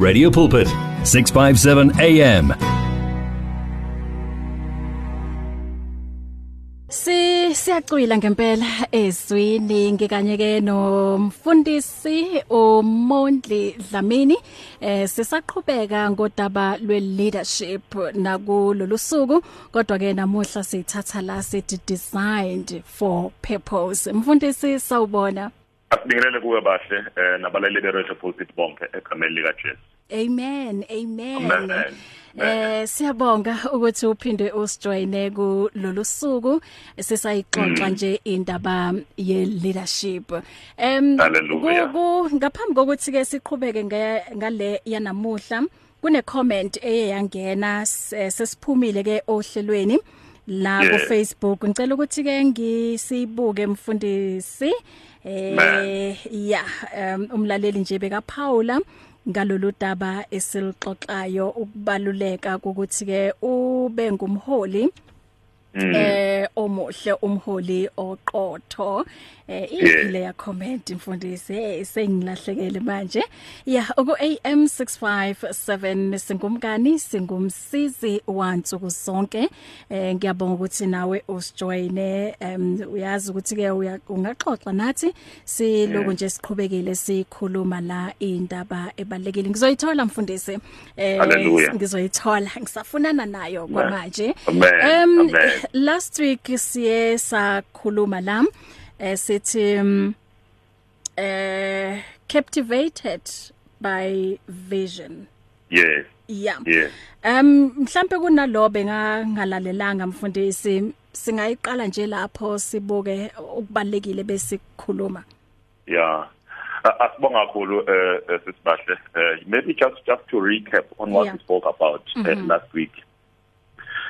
Radio Pulpit 657 AM Si siyacwila ngempela ezwini ngikanye ke nomfundisi uMondli Dlamini eh sisaqhubeka ngodaba lwe leadership nakulolu suku kodwa ke namuhla sithatha la sithi designed for purpose. Mfundisi sawubona. Akubingelele kuwe bahle eh nabalaleli be-Radio Pulpit bonke egameni lika Jesu. Amen amen. Amen. Eh siyabonga ukuthi uphinde usijoine kulolu suku sisayixoxa nje indaba ye leadership. Em ngaphambi kokuthi ke siqhubeke ngale yanamuhla kune comment eye yangena s- sesiphumile ke ohlelweni la Yeah. ku Facebook ngicela ukuthi ke ngisibuke mfundisi. Eh ya um, umlaleli nje beka Paula ngalolu daba esilixoxayo ukubaluleka kokuthi ke ube ngumholi Mm. eh omuhle umholi oqotho eh ile ya comment mfundisi sengilahlekele manje. Ya uku AM 657 singumkani singumsizi wansuku zonke. Eh ngiyabonga ukuthi nawe usijoine em uyazi ukuthi ke ungaxoxa nathi siloku nje siqhubekile sikhuluma la indaba ebalekile ngizoyithola mfundisi. Eh ngizoyithola ngisafunana nayo kwamanje. Amen. last week siye sakhuluma la eh sithi mm, eh captivated by vision Yes. yeah Yes. um mhlambe kunalobe ngalalelanga mfundisi singayiqala nje lapho sibuke ukubalekile besikhuluma Yeah. Uh, Asibonga kakhulu eh eh, sisibahle. Eh maybe just just to recap on what Yeah. we spoke about uh, last week.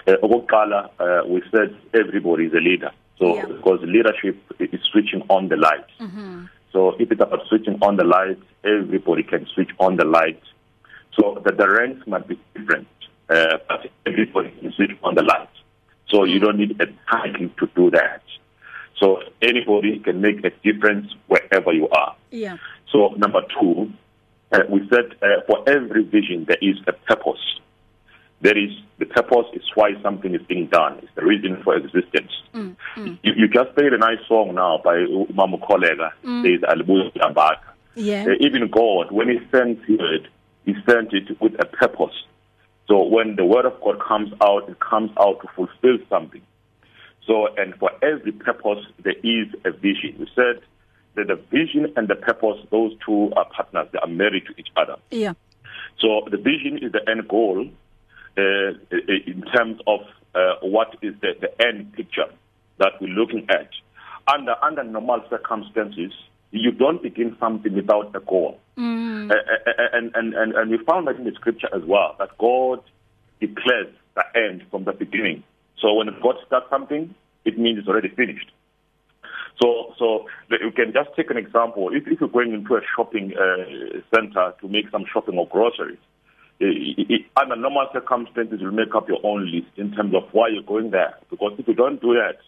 Eh okokuqala uh, we said everybody is a leader. So Yeah. because leadership is switching on the light. So if it's about switching on the light, everybody can switch on the light. So the, the ranks might be different, uh, but everybody can switch on the light. So you don't need a title to do that. So anybody can make a difference wherever you are. yeah So number two, uh, we said uh, for every vision there is a purpose. There is the purpose is why something is being done. It's the reason for existence. mm, mm. You, you just played a nice song now by Mama Kolega. Mm. There's Alibuya Yambaka. yeah Uh, even God, when He sends it, He sent it with a purpose. So when the Word of God comes out, it comes out to fulfill something. So, and for every purpose, there is a vision. We said that the vision and the purpose, those two are partners. They are married to each other. yeah So the vision is the end goal uh, in terms of uh, what is the, the end picture that we're looking at. Under under normal circumstances, you don't begin something without a goal. mm. Uh, and, and, and, and we found that in the scripture as well, that God declares the end from the beginning. So when God starts something, it means it's already finished. So, so you can just take an example. If, if you're going into a shopping uh, center to make some shopping or groceries, under normal circumstances, you'll make up your own list in terms of why you're going there. Because if you don't do that,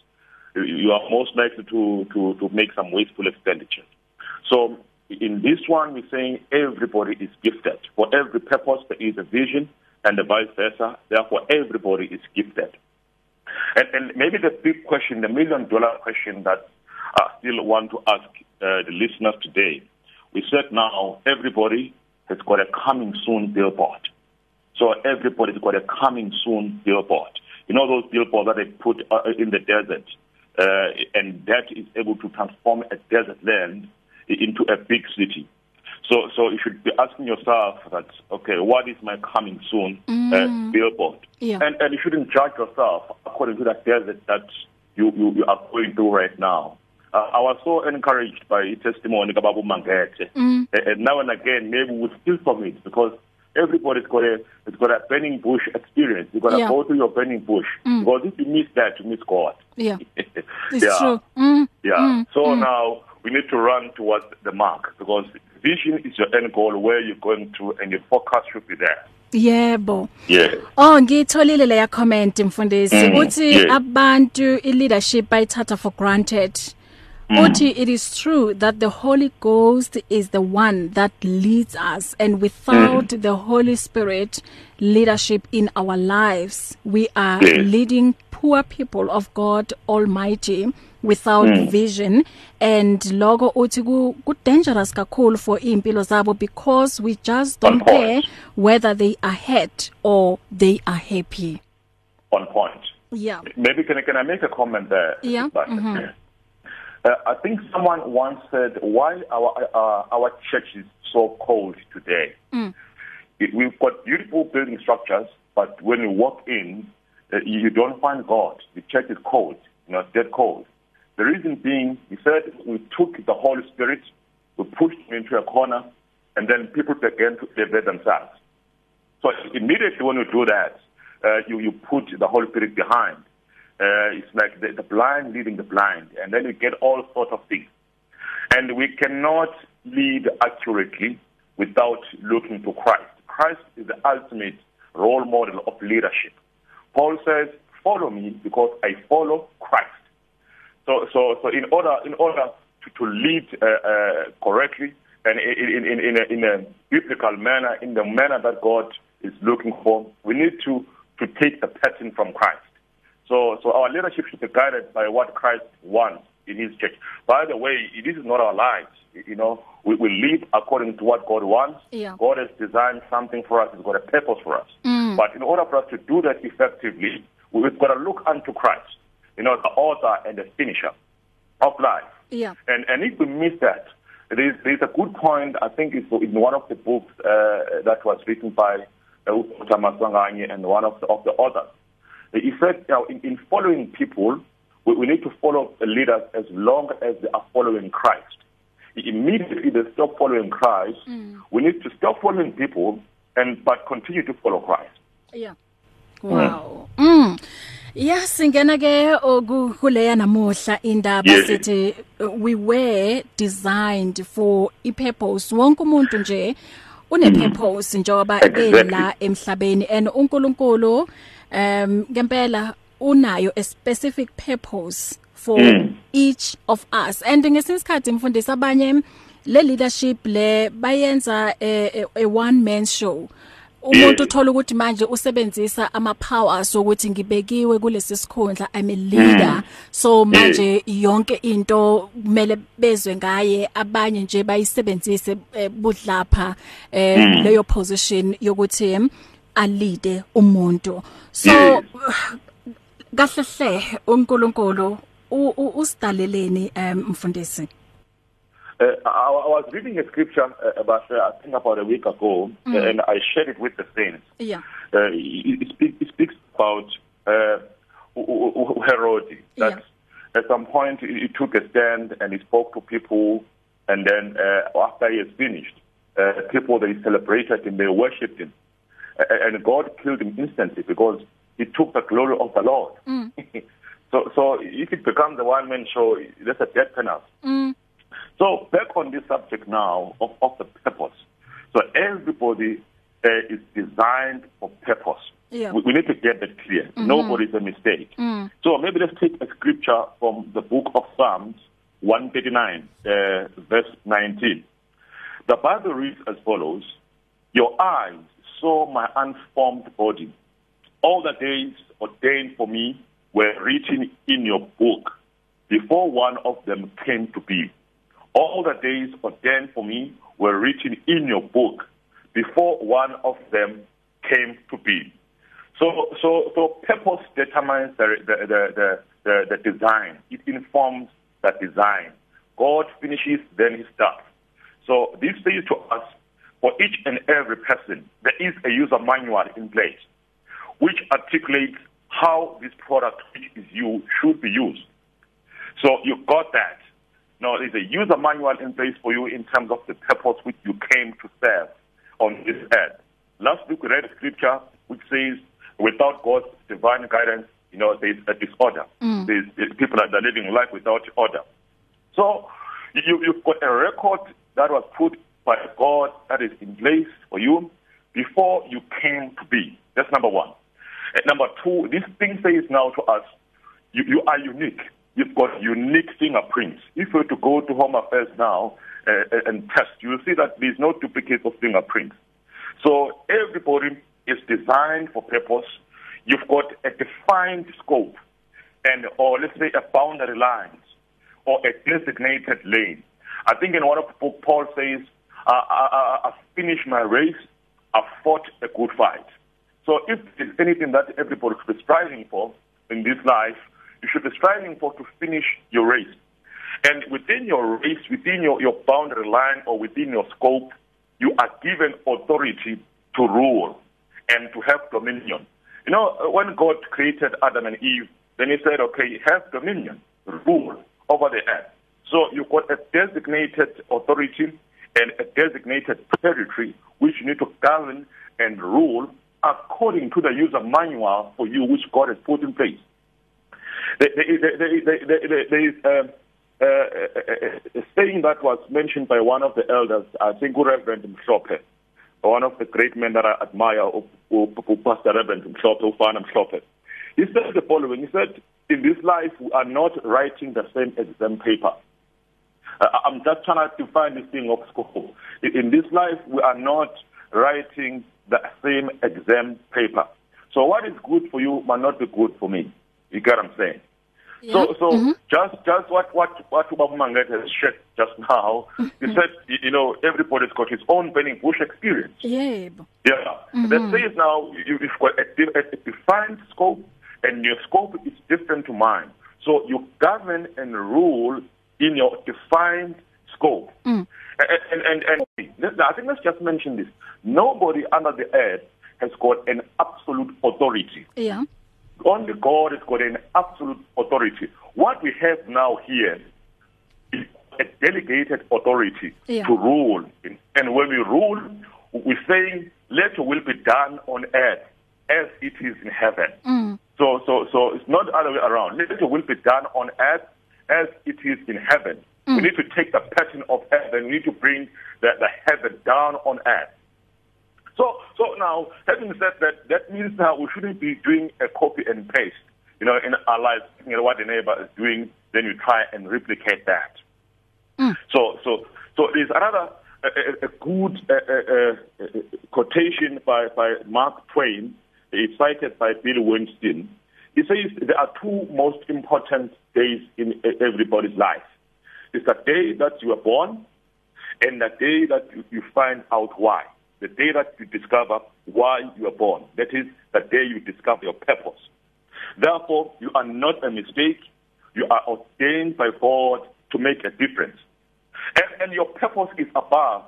you- are most likely to, to, to make some wasteful expenditure. So in this one, we're saying everybody is gifted. For every purpose, there is a vision, and the vice versa. Therefore, everybody is gifted. And, and maybe the big question, the million dollar question that I still want to ask uh, the listeners today, we said now everybody has got a coming soon billboard. So everybody's got a coming soon billboard. You know those billboards that they put uh, in the desert, uh, and that is able to transform a desert land into a big city. So, so you should be asking yourself that, okay, what is my coming soon uh, billboard? Yeah. And, and you shouldn't judge yourself according to that desert that you, you, you are going through right now. Uh, I was so encouraged by testimony about Mangete. Mm. Uh, and now and again, maybe we'll steal from it because everybody's got a, it's got a burning bush experience. You've got to Yeah. go through your burning bush. Because if you miss that, you miss God. yeah it's yeah. true mm. Yeah. Mm, so mm. now we need to run towards the mark because vision is your end goal where you're going to and your focus should be there. yebo Yeah. Oh ngitholile leya comment mfundisi Mm, ukuthi yeah. abantu i leadership bayithatha for granted uthi it is true that the holy ghost is the one that leads us and without mm. the holy spirit leadership in our lives we are yes. leading poor people of God almighty without mm. vision. And logo uthi ku, dangerous kakhulu for impilo zabo because we just don't care whether they are hurt or they are happy. On point. Yeah. Maybe can I, can I make a comment there? Yeah. Mm-hmm. Uh, I think someone once said why our uh, our church is so cold today. Mm. It, we've got beautiful building structures, but when you walk in, uh, you don't find God. The church is cold, you know, dead cold. The reason being, he said, we took the Holy Spirit, we pushed him into a corner, and then people began to elevate themselves. So immediately when you do that, uh, you, you put the Holy Spirit behind uh, it's like the, the blind leading the blind, and then you get all sorts of things. And we cannot lead accurately without looking to Christ. Christ is the ultimate role model of leadership. Paul says, "Follow me because I follow Christ." So, so, so in order, in order to, to lead uh, uh, correctly and in, in, in, a, in a biblical manner, in the manner that God is looking for, we need to to take the pattern from Christ. So, so our leadership should be guided by what Christ wants in His church. By the way, this is not our lives. You know, we, we live according to what God wants. Yeah. God has designed something for us. He's got a purpose for us. Mm. But in order for us to do that effectively, we've got to look unto Christ. You know, the author and the finisher of life. Yeah. And and if we miss that, there's there's a good point. I think it's in one of the books uh, that was written by uh, Thomas Wanganye and one of the, of the authors. He said, know, in, in following people, we, we need to follow the leaders as long as they are following Christ. Immediately they stop following Christ, mm. we need to stop following people and but continue to follow Christ. Yeah. Wow. Mm. Yeah singena ke okuleya namuhla indaba Yes. sithi we were designed for i purpose wonke umuntu nje une purpose njengoba Exactly. ela emhlabeni and uNkulunkulu um ngempela unayo a specific purpose for Mm. each of us and ngesinsikhathi mfundisi abanye le leadership le bayenza a, a, a one man show umuntu uthola ukuthi manje usebenzisa ama powers ukuthi ngibekiwe kulesi sikhundla I'm a leader. So manje yonke into kumele bezwe ngaye abanye nje bayisebenzise eh, budlapha eh, leyo position yokuthi alide umuntu. So kahle hle uNkulunkulu usidaleleni mfundisi? Uh, I, I was reading a scripture uh, about, uh, I think about a week ago, Mm. uh, and I shared it with the saints. yeah uh, it, it, speak, it speaks about uh, Herod that at some point he, took a stand and he spoke to people, and then uh, after he has finished, uh, people they celebrated him, they worshipped him, uh, and God killed him instantly because he took the glory of the Lord. Mm. so, so if it becomes a one-man show, that's a death penalty. mm. So back on this subject now of, of the purpose. So everybody uh, is designed for purpose. Yeah. We, we need to get that clear. Mm-hmm. Nobody's a mistake. Mm. So maybe let's take a scripture from the book of Psalms 139, uh, verse 19. The Bible reads as follows Your eyes saw my unformed body. All the days ordained for me were written in your book before one of them came to be. All the days ordained for me were written in your book before one of them came to be. So, so, so purpose determines the, the, the, the, the, design. It informs that design. God finishes, then he starts. So this says to us, for each and every person, there is a user manual in place, which articulates how this product which is used should be used. So you got that. Now there's a user manual in place for you in terms of the purpose which you came to serve on this earth. Last week we read a scripture which says, without God's divine guidance, you know, there's a disorder. Mm. There's, there's people that are living life without order. So you, you've got a record that was put by God that is in place for you before you came to be. That's number one. And number two, this thing says now to us, you, you are unique. You've got unique fingerprints. If you were to go to Home Affairs now uh, and test, you'll see that there's no duplicate of fingerprints. So everybody is designed for purpose. You've got a defined scope and or let's say a boundary lines or a designated lane. I think in one of the book Paul says, I, I, I finished my race, I fought a good fight. So if there's anything that everybody should be striving for in this life, you should be striving for to finish your race. And within your race, within your, your boundary line or within your scope, you are given authority to rule and to have dominion. You know, when God created Adam and Eve, then he said, okay, have dominion, rule over the earth. So you've got a designated authority and a designated territory which you need to govern and rule according to the user manual for you which God has put in place. There, there, there, there is a, a, a saying that was mentioned by one of the elders, I think Reverend Mshope, one of the great men that I admire, Pastor Reverend Mshope, Ufana Mshope. He said the following, he said, in this life we are not writing the same exam paper. Uh, I'm just trying to define this thing of scope. In this life we are not writing the same exam paper. So what is good for you might not be good for me. You get what I'm saying? Yeah. So, so mm-hmm. just just what what what Ubaba Manget has shared just now, he mm-hmm. said, you know, everybody's got his own burning bush experience. Yeah. Yeah. Mm-hmm. That says now you, you've got a, a defined scope, and your scope is different to mine. So you govern and rule in your defined scope. Mm. And, and, and, and I think let's just mention this. Nobody under the earth has got an absolute authority. Yeah. Only God has got an absolute authority. What we have now here is a delegated authority yeah. to rule. And when we rule, we're saying, let your will be done on earth as it is in heaven. Mm. So, so, so it's not the other way around. Let your will be done on earth as it is in heaven. Mm. We need to take the pattern of heaven. We need to bring the, the heaven down on earth. So, so now, having said that, that means now we shouldn't be doing a copy and paste. You know, in our lives, you know, what the neighbor is doing, then you try and replicate that. Mm. So, so, so there's another a, a, a good uh, uh, uh, quotation by, by Mark Twain. It's cited by Bill Winston. He says there are two most important days in everybody's life. It's the day that you are born and the day that you, you find out why the day that you discover why you are born. That is the day you discover your purpose. Therefore, you are not a mistake. You are ordained by God to make a difference. And, and your purpose is above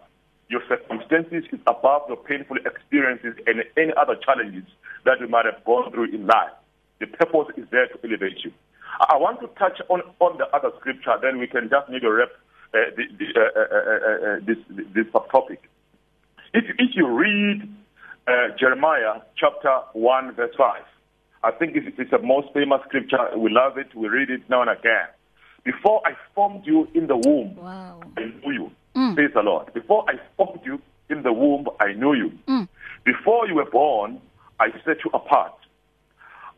your circumstances, is above your painful experiences and any other challenges that you might have gone through in life. The purpose is there to elevate you. I want to touch on, on the other scripture, then we can just maybe wrap uh, the, the, uh, uh, uh, uh this, this subtopic. If, if you read uh, Jeremiah chapter 1, verse 5, I think it's, it's the most famous scripture. We love it. We read it now and again. Before I formed you in the womb, wow. I knew you. Mm. Praise the Lord. Before I formed you in the womb, I knew you. Mm. Before you were born, I set you apart.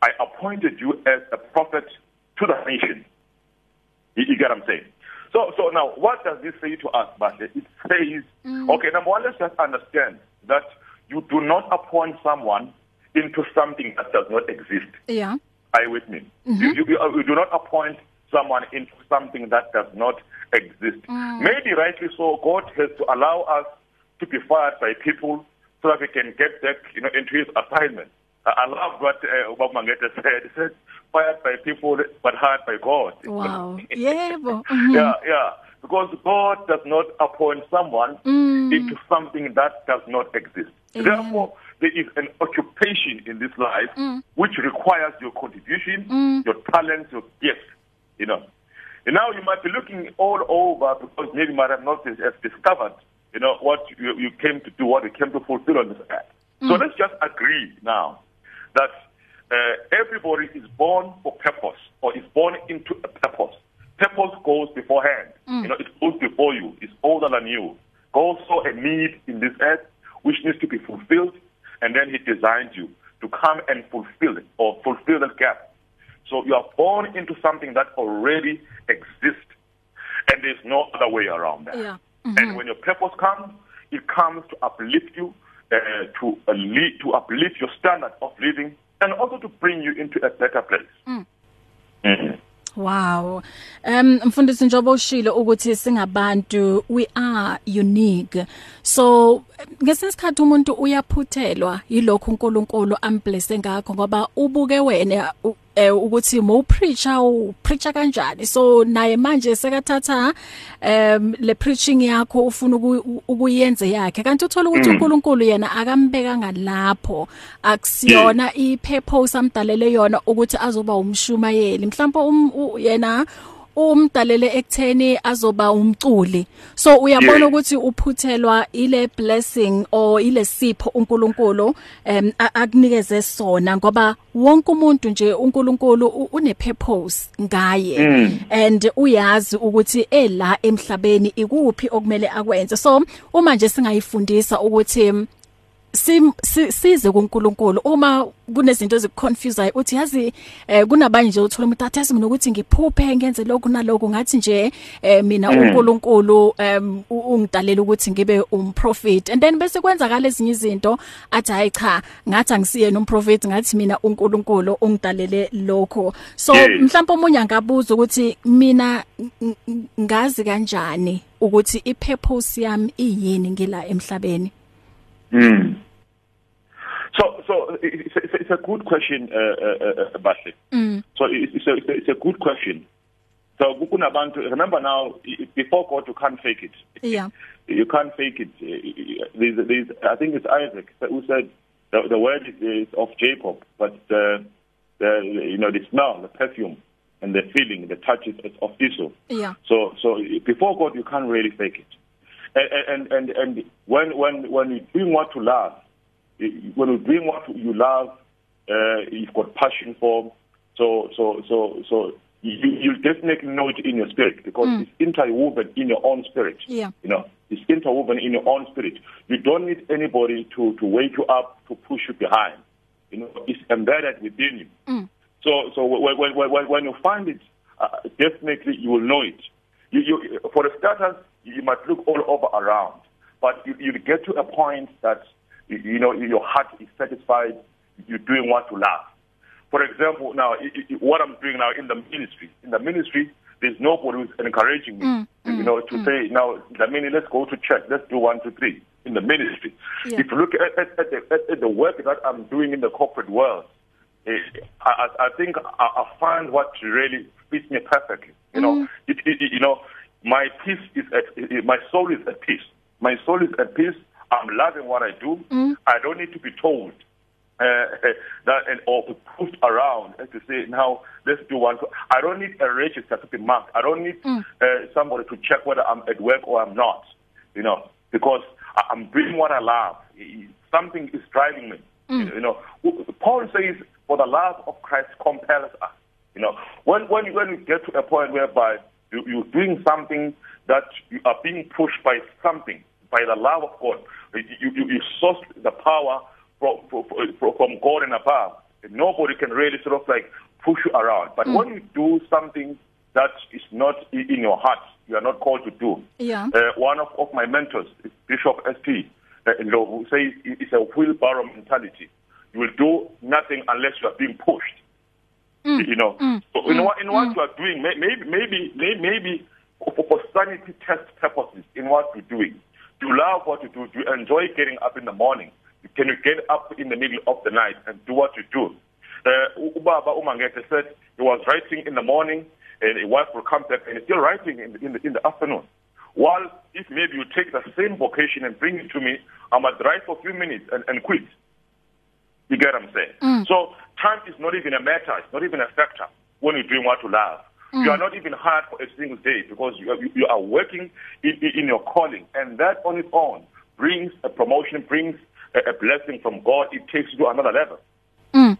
I appointed you as a prophet to the nation. You, you get what I'm saying? So, so now, what does this say to us, Bashe? It says, mm. okay, number one, let's just understand that you do not appoint someone into something that does not exist. Yeah. Are you with me? Mm-hmm. You, you, you, do not appoint someone into something that does not exist. Mm. Maybe rightly so, God has to allow us to be fired by people so that we can get back, you know, into His assignment. I love what uh, Bob Mangeta said. He said, fired by people but hired by God. Wow. yeah. Mm-hmm. Yeah, yeah. Because God does not appoint someone mm. into something that does not exist. Yeah. Therefore, there is an occupation in this life mm. which requires your contribution, mm. your talent, your gift. You know. And now you might be looking all over because maybe you might have not discovered, you know, what you, you came to do, what you came to fulfill on this earth. So Mm. let's just agree now that uh, everybody is born for purpose or is born into a purpose. Purpose goes beforehand. Mm. You know, it goes before you. It's older than you. God saw a need in this earth which needs to be fulfilled, and then He designed you to come and fulfill it or fulfill that gap. So you are born into something that already exists, and there's no other way around that. Yeah. Mm-hmm. And when your purpose comes, it comes to uplift you, uh, to uh, lead, to uplift your standard of living, and also to bring you into a better place. Mm. Mm-hmm. Wow. Um mfundisi njobo ushilo ukuthi singabantu we are unique. So ngesikhathi umuntu uyaphuthelwa yilokho uNkulunkulu amblesse ngakho ngoba ubuke wena eh ukuthi mo preacher u preacher kanjani? So naye manje sekathatha um le preaching yakho ufuna ukuyenze yakhe. Kanti uthola ukuthi mm. uNkulunkulu yena akambeka ngalapho akusiyona ipurpose amdalele yona ukuthi azoba umshumayeli. Mhlawumbe um, yena umdalele ekutheni azoba umculi so uyabona yeah. ukuthi uphuthelwa ile blessing or ile sipho uNkulunkulu em akunikeze sona ngoba wonke umuntu nje uNkulunkulu une purpose ngaye mm. and uyazi ukuthi ela emhlabeni ikuphi okumele akwenze so uma nje singayifundisa ukuthi size kuNkulunkulu. Uma kunezinto ezikuconfuseayo uthi yazi eh, kunabanye nje uthola umuntu athi mina ukuthi ngiphuphe ngenze lokhu nalokho ngathi nje eh, mina mm. uNkulunkulu ungidalela ukuthi ngibe umprofit and then bese kwenzakala ezinye izinto athi hayi cha ngathi angisiye nomprofit ngathi mina uNkulunkulu ungidalele lokho so mhlawumbe omunye angabuza ukuthi mina ngazi kanjani ukuthi ipurpose yami iyini ngila emhlabeni? Mm. So, so it's, it's, it's a good question, uh, uh, uh, Bahle. Mm. So it's, it's, a, it's a good question. So kunabantu remember now before God you can't fake it. Yeah. You can't fake it. There's, there's, I think it's Isaac who said the, the word is of Jacob, but the, the you know the smell, the perfume, and the feeling, the touch is of Esau. Yeah. So so before God you can't really fake it. And and and, and when when when you're doing what you love, when you're doing what you love, uh, you've got passion for. So so so so you you definitely know it in your spirit because mm. it's interwoven in your own spirit. Yeah. You know, it's interwoven in your own spirit. You don't need anybody to to wake you up to push you behind. You know, it's embedded within you. Mm. So so when when when when you find it, uh, definitely you will know it. You, you for the starters, you might look all over around, but you you get to a point that you, you know your heart is satisfied. You're doing what you love. For example, now what I'm doing now in the ministry, in the ministry, there's nobody who's encouraging me, mm, you mm, know, to mm. say now, the minute let's go to church, let's do one, two, three in the ministry. Yeah. If you look at, at, at, the, at, the work that I'm doing in the corporate world, eh, I, I think I, I find what really fits me perfectly. You know, mm. it, it, you know, my peace is at, my soul is at peace. My soul is at peace. I'm loving what I do. Mm. I don't need to be told uh, that and or pushed around and to say now let's do one. I don't need a register to be marked. I don't need mm. uh, somebody to check whether I'm at work or I'm not. You know, because I'm doing what I love. Something is driving me. Mm. You know, Paul says, "For the love of Christ compels us." You know, when when when you get to a point whereby you, you're doing something that you are being pushed by something, by the love of God, you you, you source the power from, from, from God and above. Nobody can really sort of like push you around. But mm. when you do something that is not in your heart, you are not called to do. Yeah. Uh, one of, of my mentors, Bishop S.P., uh, who says it's a wheelbarrow mentality. You will do nothing unless you are being pushed. Mm. You know, mm. so in, mm. what, in what mm. you are doing, maybe, maybe, maybe, maybe for sanity test purposes in what you're doing. Do you love what you do? You enjoy getting up in the morning? Can you get up in the middle of the night and do what you do? Uh, Ubaba Umangete said he was writing in the morning and a wife will come back and he's still writing in the, in the, in the afternoon. While if maybe you take the same vocation and bring it to me, I might write for a few minutes and, and quit. You get what I'm saying? Mm. So time is not even a matter. It's not even a factor when you're doing what you love. Mm. You are not even hired for a single day because you are, you are working in, in your calling. And that on its own brings a promotion, brings a, a blessing from God. It takes you to another level. Mm.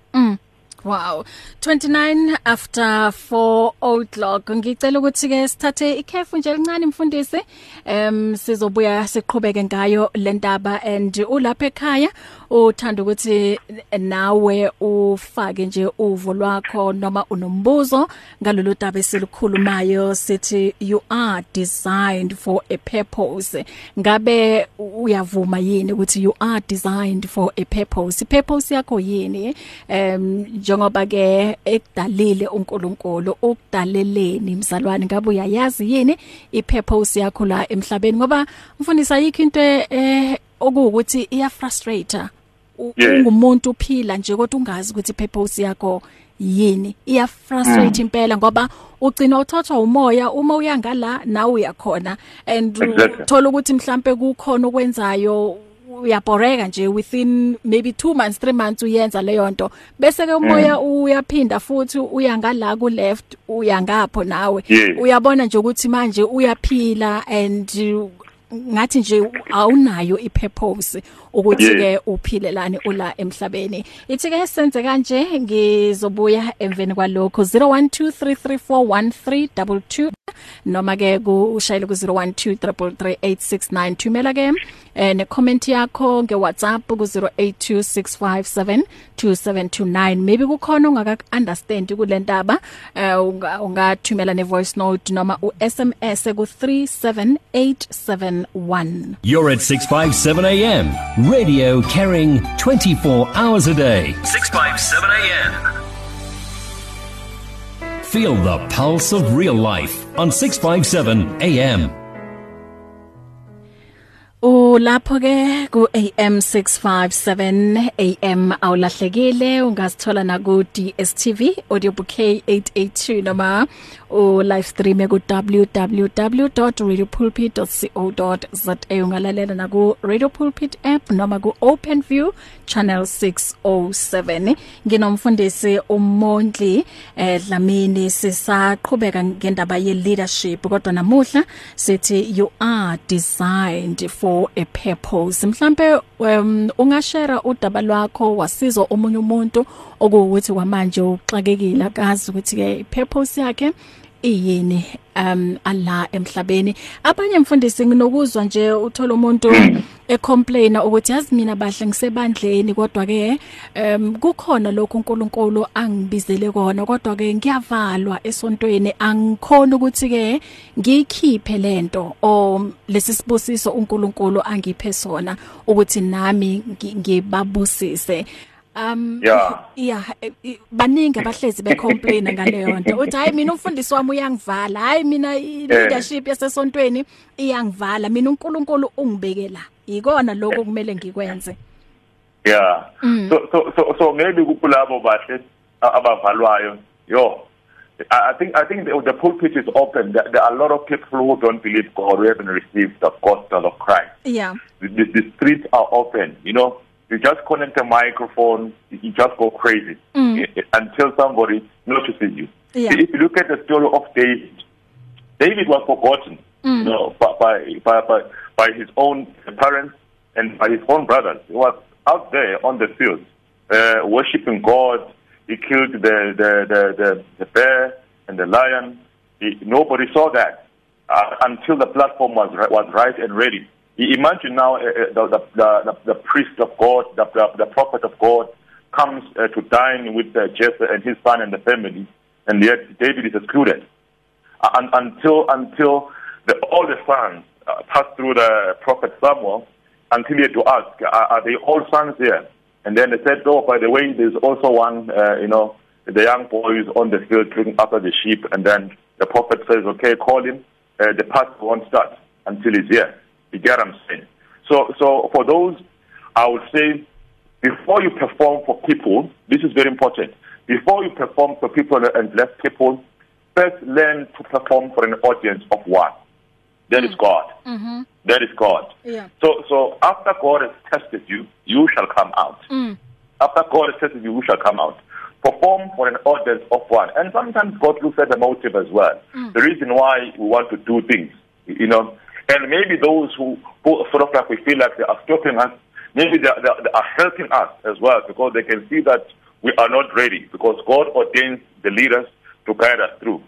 Wow. 29 after 4 o'clock. Ngicela ukuthi ke sithathe ikhefu nje elincane mfundisi. Em sizobuya siqhubeke ngayo lentaba and ulapha ekhaya uthanda ukuthi nawe ufake nje uvo lwakho noma unombuzo ngalolu daba esilikhulumayo sithi you are designed for a purpose. Ngabe uyavuma yini ukuthi you are designed for a purpose? Purpose yakho yini? Em njengoba ke ekudalile uNkulunkulu ukudaleleni mzalwane. Ngabe uyayazi yini ipurpose yakho la emhlabeni? Ngoba mfundisa yikho into eh okuwukuthi iya frustrator ungumuntu uphila nje kodwa ungazi ukuthi purpose yakho yini. Iya frustrate impela ngoba ugcina uthathwa umoya uma uyangala nawe uyakhona. And uthola ukuthi mhlambe kukhona okwenzayo uyaboreka nje within maybe 2 months 3 months uyenza leyo nto. Bese ke umoya uyaphinda futhi uyangala ku left uyangapho nawe. Uyabona nje ukuthi manje uyaphila and ngathi nje awunayo ipurpose ukuthi ke uphilelane ula emhlabeni. Ithi ke senze kanje ngizobuya emveni kwalokho. 0123341322 noma ke ushayele ku 0123338669 thumela ke eh ne comment yakho nge WhatsApp ku 0826572729 maybe kukhona ungaka understand kulentaba ungathumela ne voice note noma u SMS ku 37871 You're at 657 AM radio carrying 24 hours a day. 657 AM Feel the pulse of real life on 657 AM. Ulapho ke ku AM 657 AM awulahlekile ungasithola na ku DSTV audiobook 882 noma u live stream ku www.radiopulpit.co.za ungalalela na ku Radio Pulpit app noma ku OpenView channel 607 nginomfundisi uMondli eh Dlamini. Sisaqhubeka ngendaba ye leadership kodwa namuhla sithi you are designed for a purpose mhlambe um, ungashare udaba lwakho wasiza omunye umuntu okuwukuthi kwamanje uxakekile akazi ukuthi ke purpose yakhe iyini um ala emhlabeni? Abanye mfundisi nginokuzwa nje uthola umuntu ecomplaina ukuthi yazi mina bahle ngisebandleni kodwa ke um kukhona lokho uNkulunkulu angibizele kona kodwa ke ngiyavalwa esontweni. Angikhona ukuthi ke ngikhiphe lento o lesi sibusiso uNkulunkulu angiphe sona ukuthi nami ngibabusise. Um yeah yeah baningi abahlezi becomplain ngaleyo nto uthi hayi mina umfundisi wami uyangivala hayi mina leadership yasesontweni iyangivala mina uNkulunkulu ungibekela ikona lokho kumele ngikwenze yeah mm. so so so so maybe kulabo bahle abavalwayo yo I think I think the, the pulpit is open. There, there are a lot of people who don't believe God who haven't received the gospel of Christ. Yeah. The, the, the streets are open. You know, you just connect a microphone, you just go crazy mm. until somebody notices you. Yeah. If you look at the story of David, David was forgotten, mm. you know, by, by by by his own parents and by his own brothers. He was out there on the field, uh, worshiping God. He killed the the the the, the bear and the lion. He, nobody saw that uh, until the platform was was right and ready. Imagine now uh, the, the, the, the priest of God, the, the, the prophet of God, comes uh, to dine with uh, Jesse and his son and the family, and yet David is excluded. Uh, and, until until the, all the sons uh, pass through the prophet Samuel, until he had to ask, are, are they all sons here? And then they said, oh, by the way, there's also one, uh, you know, the young boy is on the field looking after the sheep. And then the prophet says, okay, call him. Uh, the path won't start until he's here. You get what I'm saying? So, so for those, I would say, before you perform for people, this is very important. Before you perform for people and bless people, first learn to perform for an audience of one. That mm. is God. Mm-hmm. That is God. Yeah. So, so after God has tested you, you shall come out. Mm. After God has tested you, you shall come out. Perform for an audience of one. And sometimes God looks at the motive as well. Mm. The reason why we want to do things, you know. And maybe those who, who sort of like we feel like they are stopping us, maybe they are, they are helping us as well because they can see that we are not ready because God ordains the leaders to guide us through.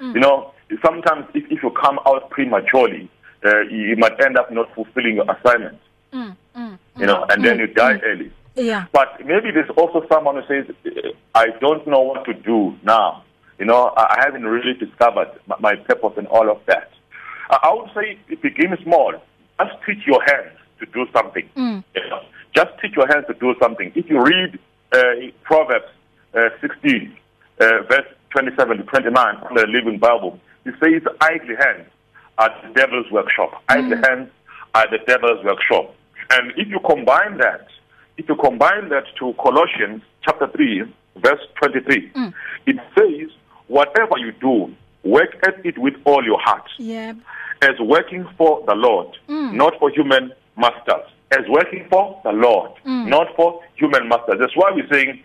Mm. You know, sometimes if, if you come out prematurely, uh, you might end up not fulfilling your assignment. Mm, mm, you know, and then mm, you die mm. early. Yeah. But maybe there's also someone who says, I don't know what to do now. You know, I haven't really discovered my purpose and all of that. I would say begin small. Just teach your hands to do something. Mm. Know, just teach your hands to do something. If you read uh, Proverbs uh, 16, uh, verse 27 to 29 from the Living Bible, it says, idle hands are the devil's workshop. Mm. Idle hands are the devil's workshop. And if you combine that, if you combine that to Colossians chapter 3, verse 23, mm. it says, whatever you do, work at it with all your heart. Yeah. As working for the Lord, mm. not for human masters. As working for the Lord, mm. not for human masters. That's why we're saying,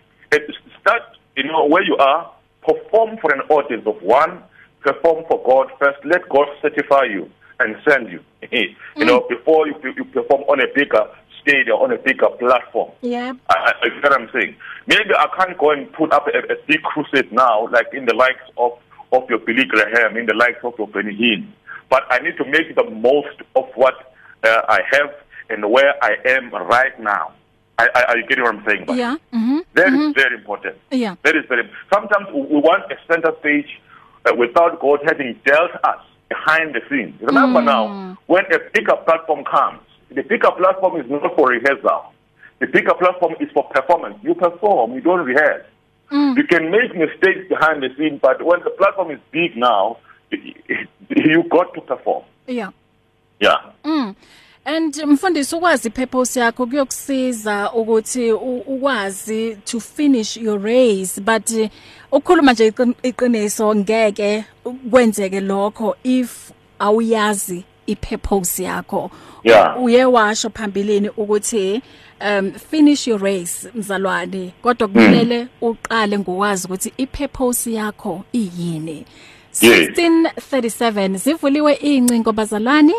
start, you know, where you are, perform for an audience of one, perform for God first. Let God certify you and send you. you mm. know, before you, you perform on a bigger stage or on a bigger platform. Yeah. I, I, what I'm saying. Maybe I can't go and put up a, a big crusade now, like in the likes of, of your Billy Graham, in the likes of your Benny Hinn. But I need to make the most of what uh, I have and where I am right now. I, I, are you getting what I'm saying? But yeah. Mm-hmm. That mm-hmm. is very important. Yeah. That is very. Sometimes we want a center stage uh, without God having dealt us behind the scenes. Remember mm. now, when a bigger platform comes, the bigger platform is not for rehearsal. The bigger platform is for performance. You perform, you don't rehearse. Mm. You can make mistakes behind the scene, but when the platform is big now, you got to perform. Yeah. Yeah. Mm. And mfundisi ukwazi purpose yakho kuyokusiza ukuthi ukwazi to finish your race but ukukhuluma nje iqiniso ngeke kwenzeke lokho if awuyazi ipurpose yakho. Yeah. Uye washo phambilini ukuthi um finish your race mzalwane. Kodwa kumele mm. uqale ngokwazi ukuthi ipurpose yakho iyini. 1637 zivuliwe incingo bazalwane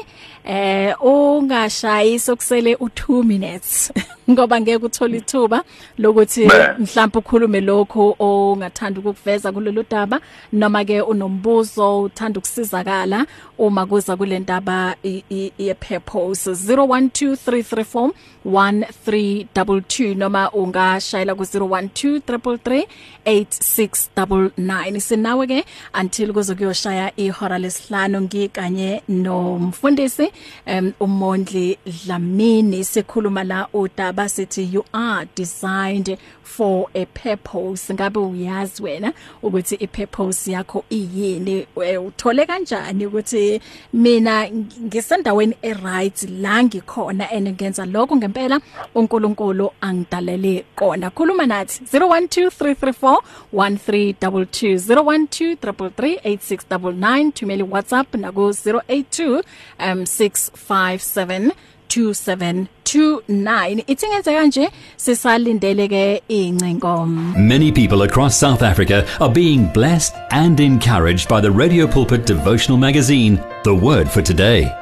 eh ungashayi sokusele u2 minutes. Ngoba ngeke uthola ithuba lokuthi mhlawumbe ukhulume lokho ongathanda ukuveza kulolu daba noma ke unombuzo uthanda ukusizakala uma kuza kule ndaba ye purpose 0123341322 noma ungashayela ku 0123338699 sinawe ke until kuze kuyoshaya ihora lesihlanu ngikanye nomfundisi um umondli Dlamini. Sikhuluma la udaba sithi you are designed for a purpose. Ngabe uyazi wena ukuthi ipurpose yakho iyini? Uthole kanjani ukuthi mina ngisendaweni eright la ngikhona and ngenza lokho ngempela uNkulunkulu angidalele kona? Khuluma nathi 0123341322 0123338699 thumela WhatsApp na ku 082 um 657 2729 ithingenze kanje sisalindele ke incingo Many people across South Africa are being blessed and encouraged by the Radio Pulpit devotional magazine The Word for Today.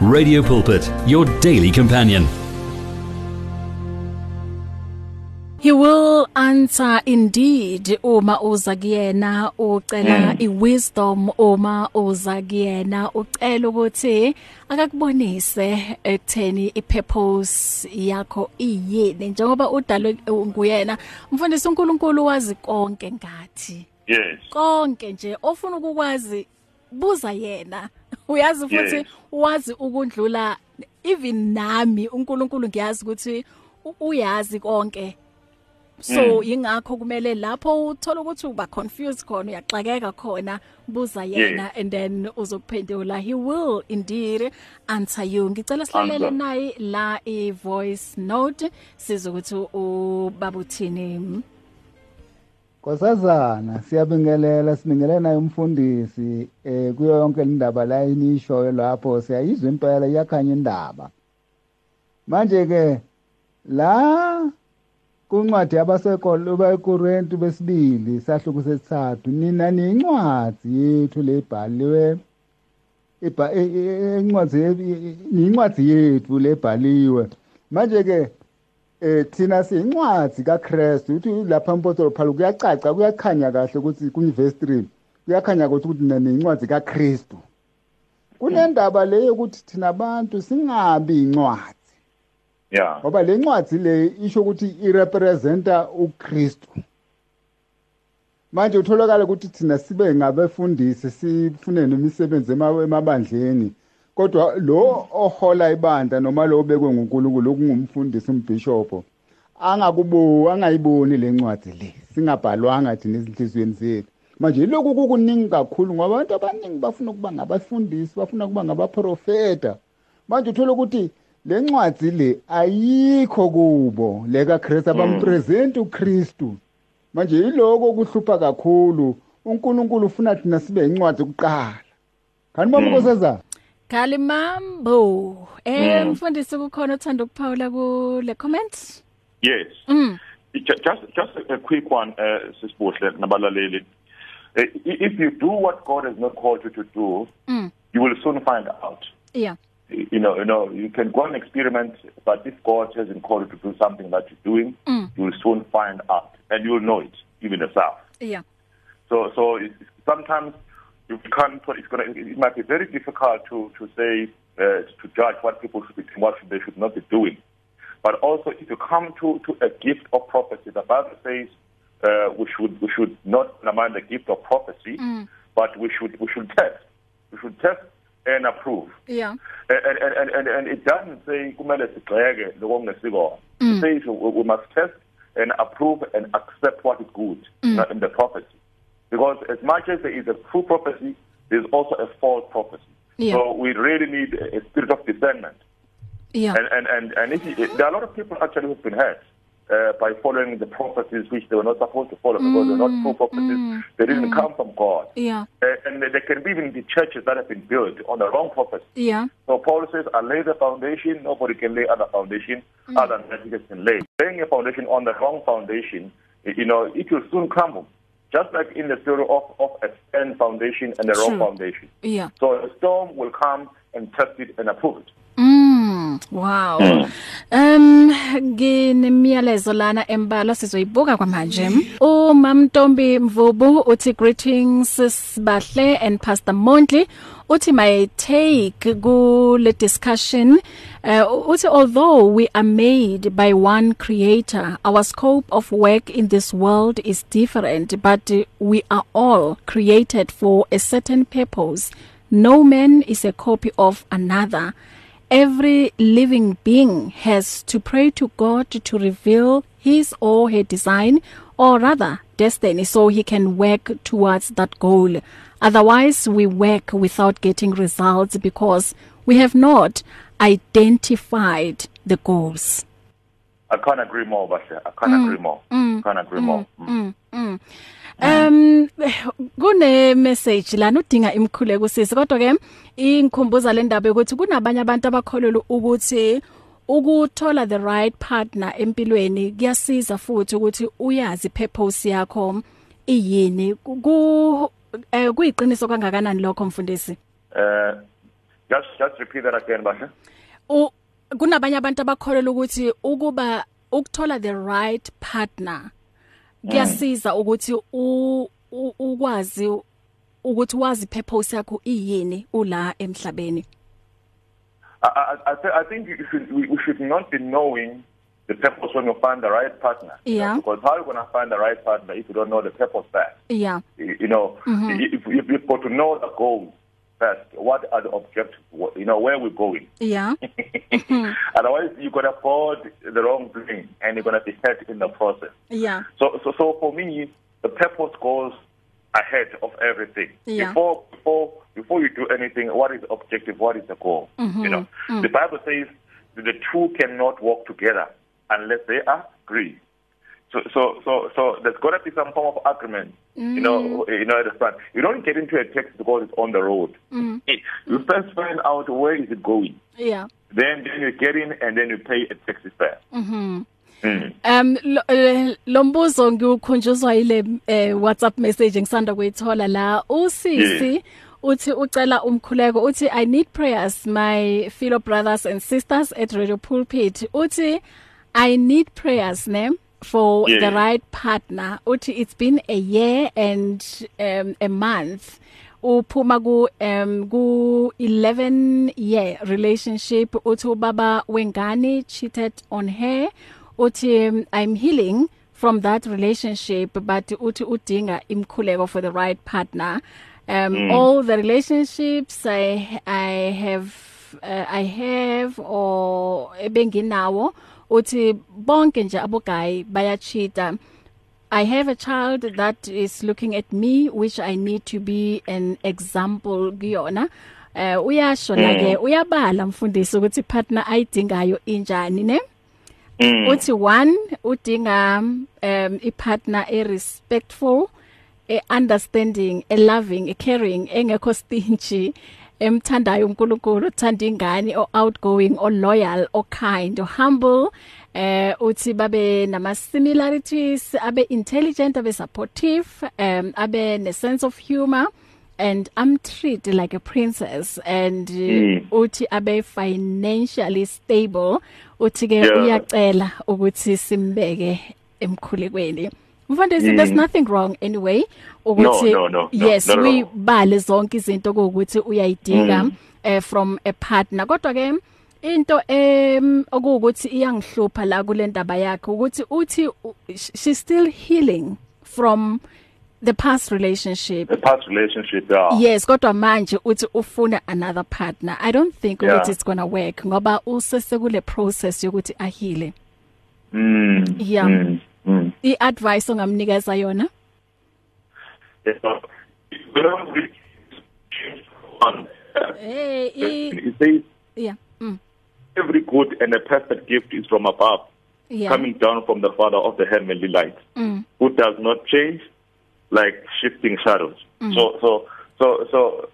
Radio Pulpit, your daily companion. He will answer indeed uma uza kuyena ucela iwisdom uma uza kuyena ucela ukuthi akakubonise ekutheni ipurpose yakho iyini njengoba udalwe nguyena mfundisi uNkulunkulu wazi konke ngathi. Yes. Konke nje ofuna ukukwazi buza yena uyazi futhi Yes. wazi ukundlula even nami uNkulunkulu ngiyazi ukuthi u- uyazi konke so ingakho kumele lapho uthola ukuthi uba confused khona uyaxakeka khona buza yena Yes. and then uzokuphendula he will indeed answer you ngicela silalele Answer. naye la i voice note sizokuthi ubabuthini Nkosazana siyabingelela sibingelela naye umfundisi eh kuyo yonke indaba la inishoyo lapho siyayizwa impela iyakhanya indaba manje ke la kuncwadi yabasekolo beKorinte besibili sahluko sesithathu nina niyincwadi yethu lebhaliwe e- e- incwadi niyincwadi yethu lebhaliwe manje ke eh thina siyincwadi kaKristu uthi lapha empostolo Paulo kuyacaca kuyakhanya kahle ukuthi kuverse 3 kuyakhanya ukuthi ukuthi niyincwadi kaKristu kunendaba le yokuthi thina abantu singabi incwadi Yeah. ngoba le ncwadi le isho ukuthi irepresenta uKristu manje utholakala ukuthi thina sibe ngabefundisi sifune nemisebenzi ema- emabandleni. Kodwa lo ohola ibandla noma lo obekwe nguNkulunkulu okungumfundisi umbishophu angakubo angayiboni le ncwadi le. Singabhalwanga thina ezinhlizweni zethu. Manje lokhu kukuningi kakhulu ngoba abantu abaningi bafuna ukuba ngabafundisi bafuna ukuba ngabaprofeta. Manje uthola ukuthi le ncwadi le ayikho kubo leka Kristu abampresent uKristu. Manje yiloko okuhlupha kakhulu. uNkulunkulu ufuna thina sibe incwadi kuqala. Kanti mama nkosazana Kalimambo eh mfundisi kukhona uthanda ukuphawula kule comment Yes. Mm. Ju- Just just a quick one uh sisibuhle nabalaleli. I- If you do what God has not called you to do, Mm. you will soon find out. yeah You know, you know, you can go and experiment, but if God hasn't called you to do something that you're doing, Mm. you will soon find out, and you will know it even yourself. yeah So, so sometimes you can't. It's gonna. It might be very difficult to to say uh, to judge what people should be doing, what they should not be doing. But also, if you come to to a gift of prophecy, the Bible says uh, we should we should not undermine the gift of prophecy, but we should we should test. We should test and approve. yeah And, and, and, and, and it doesn't say kumele sigxeke lokungesikona. It says we, we must test and approve and accept what is good not in the prophecy. Because as much as there is a true prophecy, there's also a false prophecy. Yeah. So we really need a spirit of discernment. yeah And, and, and, and if you, there are a lot of people actually who've been hurt uh, by following the prophecies which they were not supposed to follow because they're not true prophecies. They didn't come from God. yeah Uh, and there can be even the churches that have been built on the wrong prophecy. yeah So Paul says, I lay the foundation, nobody can lay other foundation other than that Jesus can lay. Laying a foundation on the wrong foundation, you know, it will soon crumble. Just like in the story of, of a stand foundation and the wrong True. foundation. yeah So a storm will come and test it and approve it. Mm, wow. Um nginemiyalezo lana embala sizoyibuka kwamanje. uMamntombi Mvubu uthi greetings Sibahle and Pastor Mondli uthi my take kule discussion uh, uthi although we are made by one creator our scope of work in this world is different but uh, we are all created for a certain purpose. No man is a copy of another. Every living being has to pray to God to reveal his or her design or rather destiny so he can work towards that goal. Otherwise, we work without getting results because we have not identified the goals. I can't agree more, Basha. I can't agree more. can't agree more. Mm. Um kune message lana udinga imkhuleko sisi kodwa ke ingikhumbuza le ndaba ukuthi kunabanye abantu abakholelwa ukuthi ukuthola the right partner empilweni kuyasiza futhi ukuthi uyazi purpose yakho iyini? Ku eh kuyiqiniso kangakanani lokho mfundisi? Uh, just, just repeat that again, Basha. U- kunabanye abantu abakholelwa ukuthi ukuba ukuthola the right partner kuyasiza ukuthi u- ukwazi ukuthi wazi purpose yakho iyini ula emhlabeni I, I, I, th- I think you should, we, we should not be knowing the purpose when you find the right partner. you know, Yeah. because how are you going to find the right partner if you don't know the purpose first? yeah You know, Mm-hmm. if, if you've got to know the goal first. What are the objectives? You know, where we're going. Yeah. Otherwise, you're going to board the wrong plane and you're going to be hurt in the process. Yeah. So, so, so for me, the purpose goes ahead of everything. Yeah. Before, before, before you do anything, what is the objective? What is the goal? Mm-hmm. You know, Mm. the Bible says the two cannot walk together unless they agree. So, so, so, so there's got to be some form of agreement. You know, Mm. you know, at the front. You don't get into a text because it's on the road. Mm. You first find out where is it going. Yeah. Then, then you get in and then you pay a taxi fare. Mhm. Mm. Um lo- eh, lombuzo ngiukhunjuzwa ile eh, WhatsApp message ngisanda kuyithola la usisi uthi ucela umkhuleko uthi I need prayers my fellow brothers and sisters at Radio Pulpit uthi I need prayers ne for Yeah. the right partner uthi it's been a year and um, a month uphuma ku um ku 11 year relationship uthi ubaba wengane cheated on her uthi um, I'm healing from that relationship but uthi udinga imkhuleko for the right partner um mm. all the relationships I I have uh, I have or ebenginawo uthi bonke nje abogayi bayachita I have a child that is looking at me which I need to be an example kuyona. Eh uh, uyasho la ke uyabala mfundisi ukuthi partner ayidingayo injani ne? Mm. uthi one udinga um i partner e respectful e understanding e loving e caring engekho stingy. Emthandayo uNkulunkulu uthanda ingane o outgoing o loyal o kind o humble eh uthi babe nama similarities abe intelligent abe supportive um abe ne sense of humor and I'm treated like a princess and mm. uthi abe financially stable uthi ke Yeah. uyacela ukuthi simbeke emkhulekweni mfundisi mm. there's nothing wrong anyway ukuthi No, no, no, no, yes not at we all. bale zonke izinto ukuthi uyayidinga mm. eh, from a partner kodwa ke into em okuwukuthi iyangihlupha la kule ndaba yakhe ukuthi uthi u- she's still healing from the past relationship The past relationship, yeah. yes kodwa manje uthi ufuna another partner i don't think Yeah. ukuthi it's going to work ngoba usese kule process yokuthi ahile Mm. Yeah. Mm. Iadvice ongamnikeza yona eh It says yeah mm, every good and a perfect gift is from above, yeah coming down from the Father of the heavenly light, mm, who does not change like shifting shadows. Mm. So, so, so, so.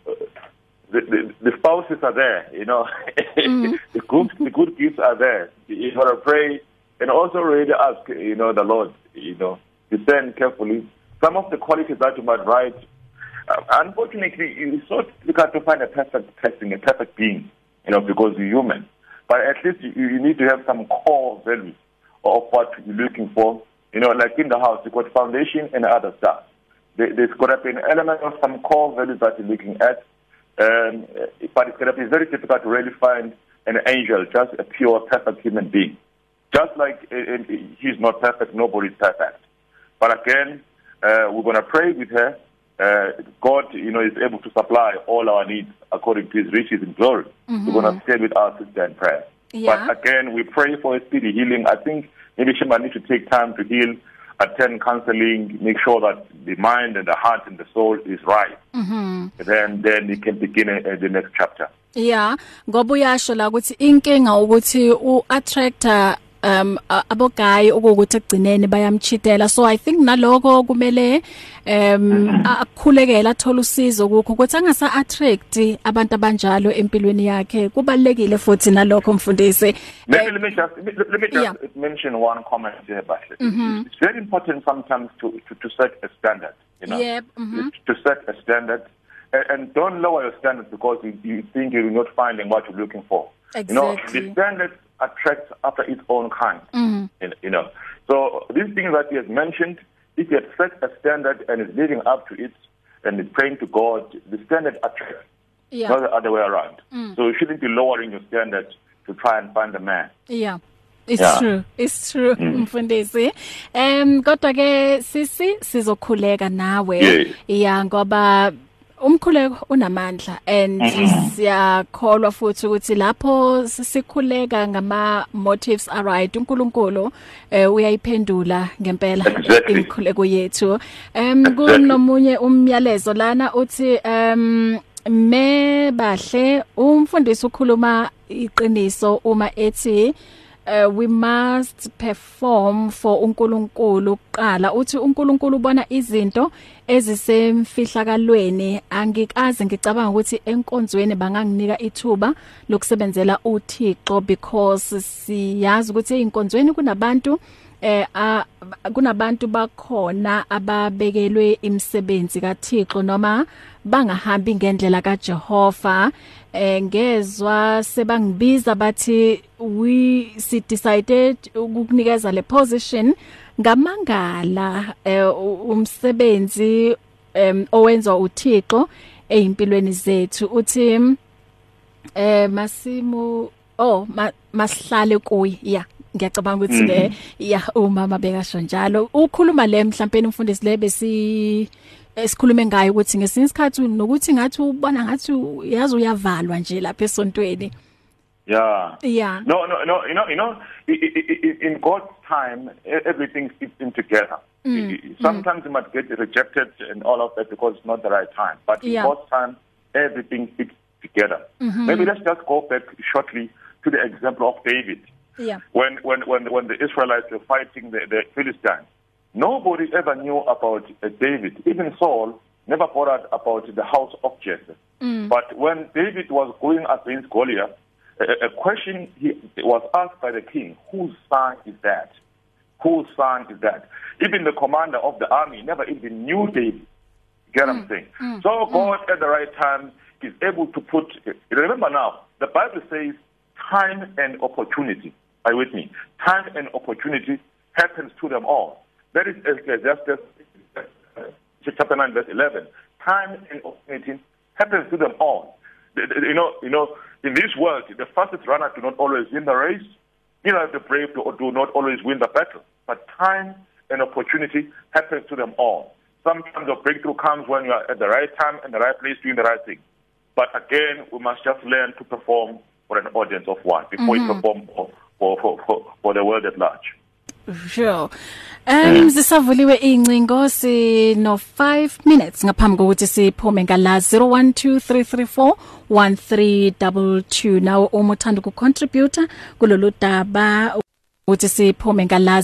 The, the, the spouses are there, you know. Mm. the good, the good gifts are there. You gotta pray and also really ask, you know, the Lord, you know, discern carefully. Some of the qualities that you might write. Uh, unfortunately, it's so difficult to find a perfect person, a perfect being, you know, because you're human. But at least you, you need to have some core values of what you're looking for. You know, like in the house, you've got foundation and other stuff. There, there's got to be an element of some core values that you're looking at. Um, but it's going to be very difficult to really find an angel, just a pure, perfect human being. Just like uh, he's not perfect, nobody's perfect. But again, uh, we're going to pray with her. Uh, God, you know, is able to supply all our needs according to His riches in glory. Mm-hmm. We're going to stay with our sister in prayer. Yeah. But again, we pray for a speedy healing. I think maybe she might need to take time to heal, attend counseling, make sure that the mind and the heart and the soul is right. Mm-hmm. Then, then you can begin uh, the next chapter. yeah ngoba uyasho la ukuthi inkinga ukuthi uattractor um a- abogayi okuthi egcineni bayamchitela so i think naloko kumele um akukhulekela athola usizo kukho ukuthi angasa attract abantu abanjalo empilweni yakhe kubalekile futhi nalokho mfundisi Let, let me just let, let me just Yeah. mention one comment here, Bashle. Mm-hmm. It's very important sometimes to, to, to set a standard. You know, Yep, mhm. to set a standard, and, and don't lower your standards because you, you think you're not finding what you're looking for. You know, Exactly. the standard attracts after its own kind. Mm-hmm. You, you know, so these things that he has mentioned, if you set a standard and is living up to it and is praying to God, the standard attracts yeah not the other way around. Mm. So you shouldn't be lowering your standards to try and find a man. Yeah. It's Yeah. true. It's true mfundisi. Em kodwa ke sisi sizokhuleka nawe. Yeah. Yeah ngoba umkhuleko unamandla and Mhm. siyakholwa futhi ukuthi lapho sikhuleka ngama motives are right uNkulunkulu eh uyayiphendula ngempela Exactly. imikhuleko yethu em kunomunye umyalezo lana uthi em me bahle umfundisi ukhuluma iqiniso uma ethi uh, we must perform for uNkulunkulu kuqala. Uthi uNkulunkulu ubona izinto ezisemfihlakalweni angikaze ngicabanga ukuthi enkonzweni banganginika ithuba lokusebenzela uThixo because siyazi ukuthi einkonzweni kunabantu eh kunabantu bakhona ababekelwe imisebenzi kaThixo noma bangahambi ngendlela kaJehova. Eh ngezwe sebangibiza bathi we si decided ukukunikeza le position. Ngamangala eh, umsebenzi em owenzwa uThixo ezimpilweni zethu uthi eh masimu oh ma, masihlale kuyi ya. Ngiyacabanga ukuthi ke ya umama bekasho njalo ukhuluma le mhlawumbe umfundisi le besi esikhulume ngayo ukuthi ngesinye isikhathi nokuthi ngathi ubona ngathi yazi uyavalwa nje lapha esontweni Yeah. yeah No, no, no. You know, you know, i- i- i- in God's time, e- everything fits in together. I- I- Sometimes you might get rejected and all of that because it's not the right time. But in Yeah. God's time, everything fits together. Maybe let's just go back shortly to the example of David. Yeah When, when, when, when the Israelites were fighting the, the Philistines, nobody ever knew about uh, David. Even Saul never bothered about the house of Jesse. But when David was going against Goliath, a, a question he was asked by the king, whose son is that? Whose son is that? Even the commander of the army never even knew David. Get what I'm saying? So God at the right time is able to put, remember now, the Bible says time and opportunity. Are you with me? Time and opportunity happens to them all. That is Ecclesiastes chapter 9 verse 11. Time and opportunity happens to them all. You know, you know, in this world, the fastest runner do not always win the race. You know, the brave do, do not always win the battle. But time and opportunity happens to them all. Sometimes the breakthrough comes when you are at the right time and the right place doing the right thing. But again, we must just learn to perform for an audience of one before mm-hmm. we perform for, for, for, for, for the world at large. Sure. Um zisavuliwe incingo sino 5 minutes ngaphambi kokuthi siphume ngala 0123341322 nawo uma uthanda ukucontributor kulolu daba uthi siphume ngala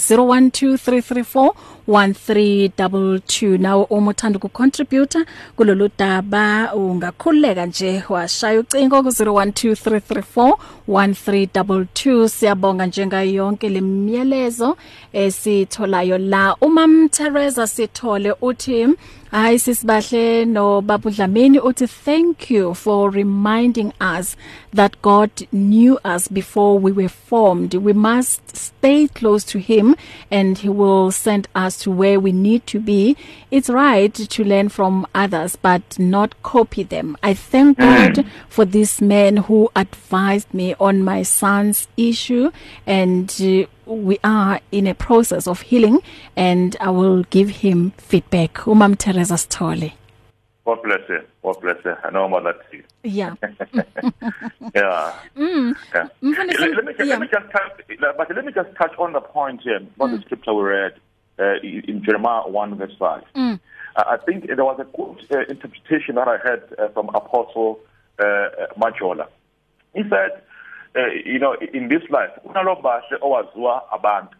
0123341322 nawo uma uthanda ukucontributor kulolu daba ungakhuleka nje washaya ucingo ku 0123341322 siyabonga njenga yonke lemiyalezo esitholayo. La umam Teresa sithole uthi Hayi sisibahle no babudlamini uthi thank you for reminding us that God knew us before we were formed. We must stay close to him and he will send us to where we need to be. It's right to learn from others but not copy them. I thank God for this man who advised me on my son's issue and uh, we are in a process of healing and I will give him feedback. Umam Teresa Stole. God bless you. God bless you. I know about that too. Yeah. Yeah. Mm. yeah. Let, let, me, just- yeah. let me just touch, but let me just touch on the point here about mm. the scripture we read uh, in Jeremiah 1 verse 5. Mm. Uh, I think there was a good uh, interpretation that I heard uh, from Apostle uh, uh, Majola. He said, uh, you know, in this life, kunalobashe owaziwa abantu.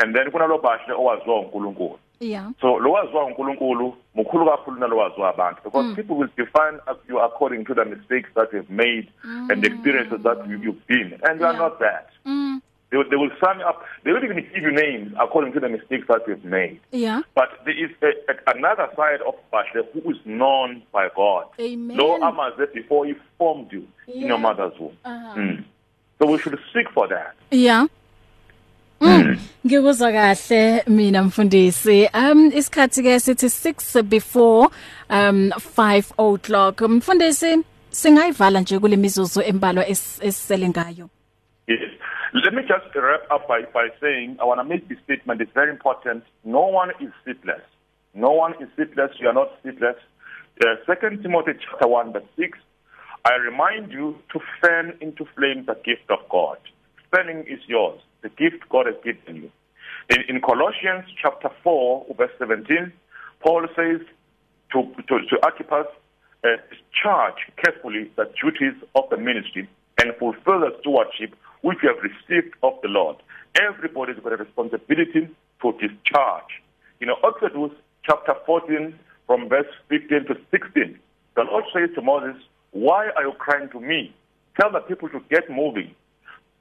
And then kunalobashe owaziwa uNkulunkulu. Yeah. So lo waziwa uNkulunkulu mukhulu kakhulu nalo waziwa abantu because mm. people will define you according to the mistakes that you've made mm. and the experiences that you, you've been and you are Yeah. not that. Mm. They, will- they will sum up. They will even give you names according to the mistakes that you've made. Yeah. But there is a, a, another side of Bashle who is known by God. Amen. Lo amaze before he formed you in Yeah. your mother's womb. Uh-huh. Mm. So we should seek for that. Yeah. Mm. Ngikuzwa kahle mina mfundisi. Um isikhathi ke sithi 6 before um 5 o'clock. Mfundisi singayivala nje kule mizuzu embalwa es- esisele ngayo. Yes. Let me just wrap up by, by saying I want to make this statement. It's very important. No one is sleepless. No one is sleepless. You are not sleepless. Uh, 2 Timothy chapter 1 verse 6, I remind you to fan into flame the gift of God. Fanning is yours, the gift God has given you. In, in Colossians chapter 4 verse 17, Paul says to, to, to Archippus, uh, charge carefully the duties of the ministry and fulfill the stewardship which you have received of the Lord. Everybody's got a responsibility to discharge. You know, Exodus chapter 14 from verse 15 to 16, the Lord says to Moses, Why are you crying to me? Tell the people to get moving.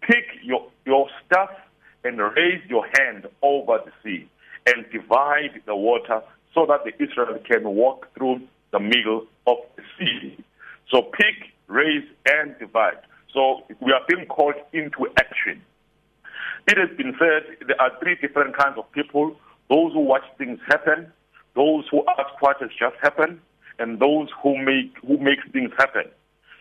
Pick your, your staff and raise your hand over the sea and divide the water so that the Israel can walk through the middle of the sea. So pick, raise, and divide. So we are being called into action. It has been said there are three different kinds of people those who watch things happen, those who ask what has just happened, and those who make who make things happen.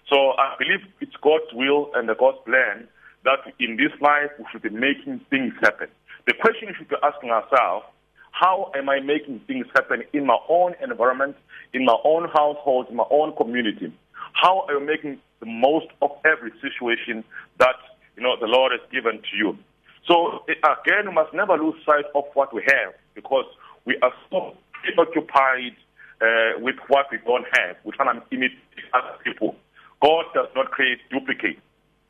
So I believe it's God's will and God's plan that in this life we should be making things happen. The question we should be asking ourselves, how am I making things happen in my own environment, in my own household, in my own community? How are you making the most of every situation that you know the Lord has given to you? So again, we must never lose sight of what we have because we are so preoccupied uh, with what we don't have. We try to imitate other people. God does not create duplicates.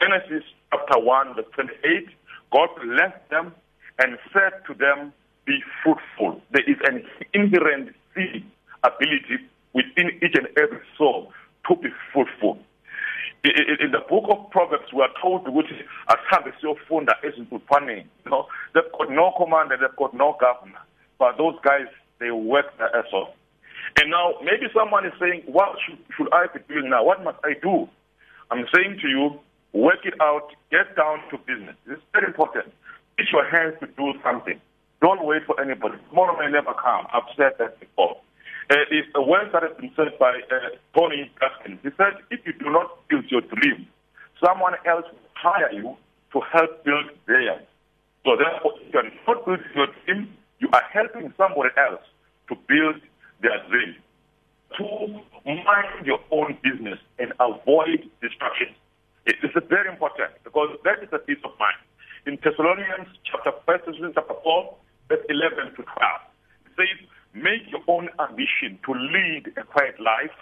Genesis chapter 1, verse 28, God blessed them and said to them, Be fruitful. There is an inherent seed ability within each and every soul to be fruitful. In the book of Proverbs, we are told which asambe siyofunda ezintuthwaneni. You know, they've got no commander, they've got no governor, but those guys they work their ass off. And now maybe someone is saying, what should, should I be doing now? What must I do? I'm saying to you, work it out, get down to business. It's very important. Put your hands to do something. Don't wait for anybody. Tomorrow may never come. I've said that before. Uh, it's a word that has been said by uh, Tony Gaskin. He said, if you do not build your dream, someone else will hire you to help build theirs. So therefore, if you are not building your dream, you are helping somebody else to build their dream. To mind your own business and avoid distractions. It is very important because that is a peace of mind. In Thessalonians chapter 1, Thessalonians chapter 4, verse 11 to 12, it says, make your own ambition to lead a quiet life.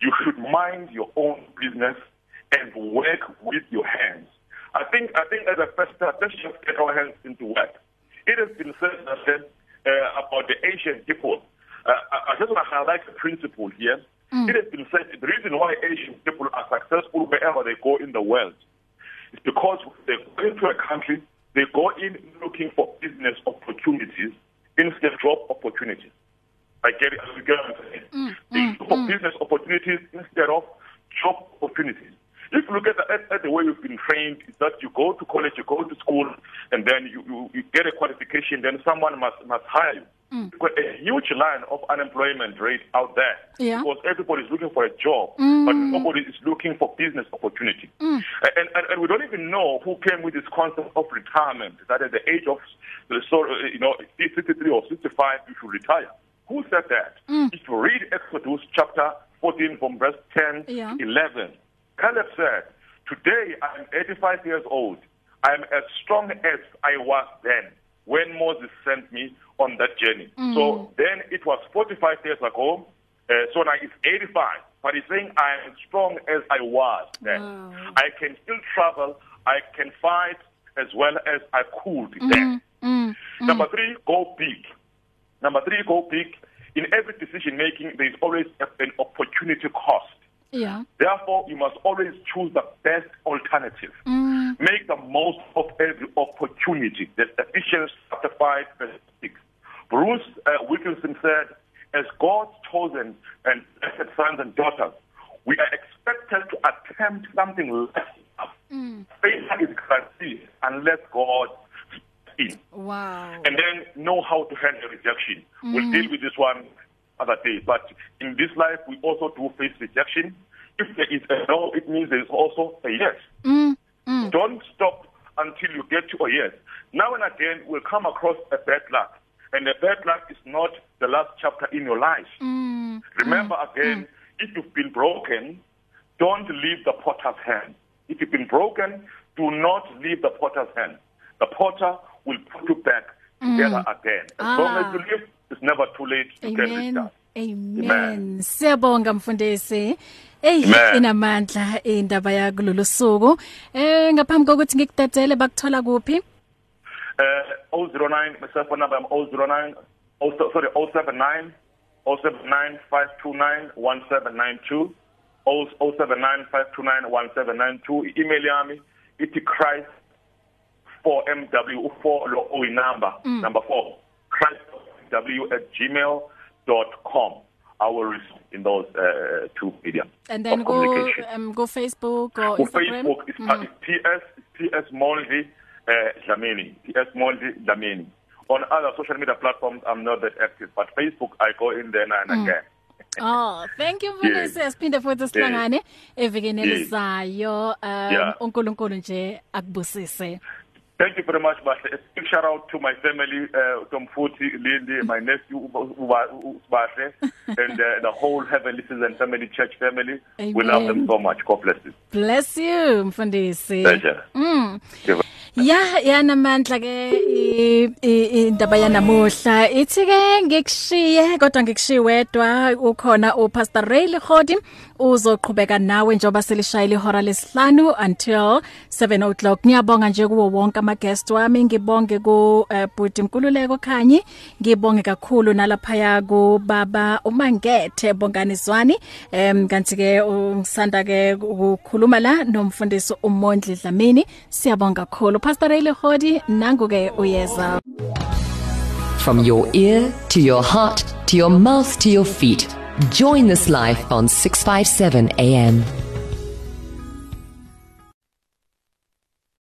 You should mind your own business and work with your hands. I think, I think as a first step, let's just get our hands into work. It has been said that, uh, about the Asian people. Uh, I just want to highlight a principle here. Mm. It has been said the reason why Asian people are successful wherever they go in the world is because they go into a country, they go in looking for business opportunities instead of job opportunities. I get it. I get what I'm saying. Mm, they mm, look for mm. business opportunities instead of job opportunities. If you look at the, at, at the way you've been trained, is that you go to college, you go to school, and then you, you, you get a qualification, then someone must, must hire you. Mm. Got a huge line of unemployment rate out there yeah. because everybody's looking for a job, mm. but nobody is looking for business opportunity. Mm. And, and, and we don't even know who came with this concept of retirement, that at the age of, so, you know, 63 or 65, you should retire. Who said that? Mm. If you read Exodus chapter 14 from verse 10 yeah. 11, Caleb said, Today I am 85 years old. I am as strong as I was then when Moses sent me on that journey. Mm. So then it was 45 years ago. Uh, so now it's 85. But he's saying I am as strong as I was then. Wow. I can still travel. I can fight as well as I could Mm, then. mm, Number three, go big. Number three, go big. In every decision making, there is always an opportunity cost. Yeah. Therefore, you must always choose the best alternative. Mm. Make the most of every opportunity. That's Ephesians chapter 5, verse 6. Bruce uh, Wilkinson said, as God's chosen and blessed sons and daughters, we are expected to attempt something less. Mm. Failure is guaranteed unless God in Wow. and then know how to handle rejection. We'll deal with this one other day. But in this life, we also do face rejection. If there is a no, it means there is also a yes. Mm. Mm. Don't stop until you get to a yes. Now and again, we'll come across a bad luck. And the bad luck is not the the last chapter in your life. Mm. Remember again, if you've been broken, don't leave the potter's hand. If you've been broken, do not leave the potter's hand. The potter will put you back together again. As Ah. long as you live, it's never too late to get Amen. restart. Amen. Amen. Siyabonga mfundisi. Ey Amen. inamandla indaba yakulolu suku. Eh ngaphambi kokuthi ngikutetele bakuthola kuphi? Uh, 009, my cell phone number, I'm 009, oh, so- sorry, 079, 079 529 1792, 079 529 1792, email yami, iti Christ for MW, for lo O number, number four, Christ W at gmail dot com. I will respond in those uh, two media And then go um go Facebook or On Instagram. Facebook, it's, mm. it's PS, PS Moldy uh, Dlamini, PS Moldy Dlamini. On other social media platforms, I'm not that active, but Facebook, I go in there now and again. Oh, thank you mfundisi. Asiphinde futhi sihlangane evikeni Yes. elizayo. Um Yeah. uNkulunkulu nje akubusise. Thank you very much, Bahle. A big shout out to my family, uh, Tom Futi, Lindy, my nephew, Uba- Uba- U- Bahle, and uh, the whole Heavenly Season family, church family. We love them Amen. so much. God bless you. Bless you mfundisi. Pleasure. Mm. Give- Ya yanamandla ke i- i- indaba yanamuhla ithi ke ngikushiye kodwa ngikushiye wedwa ukhona uPastor Ray Lehodi uzoqhubeka nawe njoba selishayile ihora lesihlanu until 7 o'clock. Ngiyabonga nje kuwo wonke ama guest wami ngibonge ku uh, Bhuti Nkululeko Khanyi ngibonge kakhulu nalapha ku baba uMangethe bonganizwani. Em kanti ke ungisanda ke ukukhuluma la nomfundisi uMondli Dlamini. Siyabonga kakhulu. Pastor Ray Lehodi nangu ke uyeza. From your ear to your heart to your mouth to your feet. Join this life on 657 AM.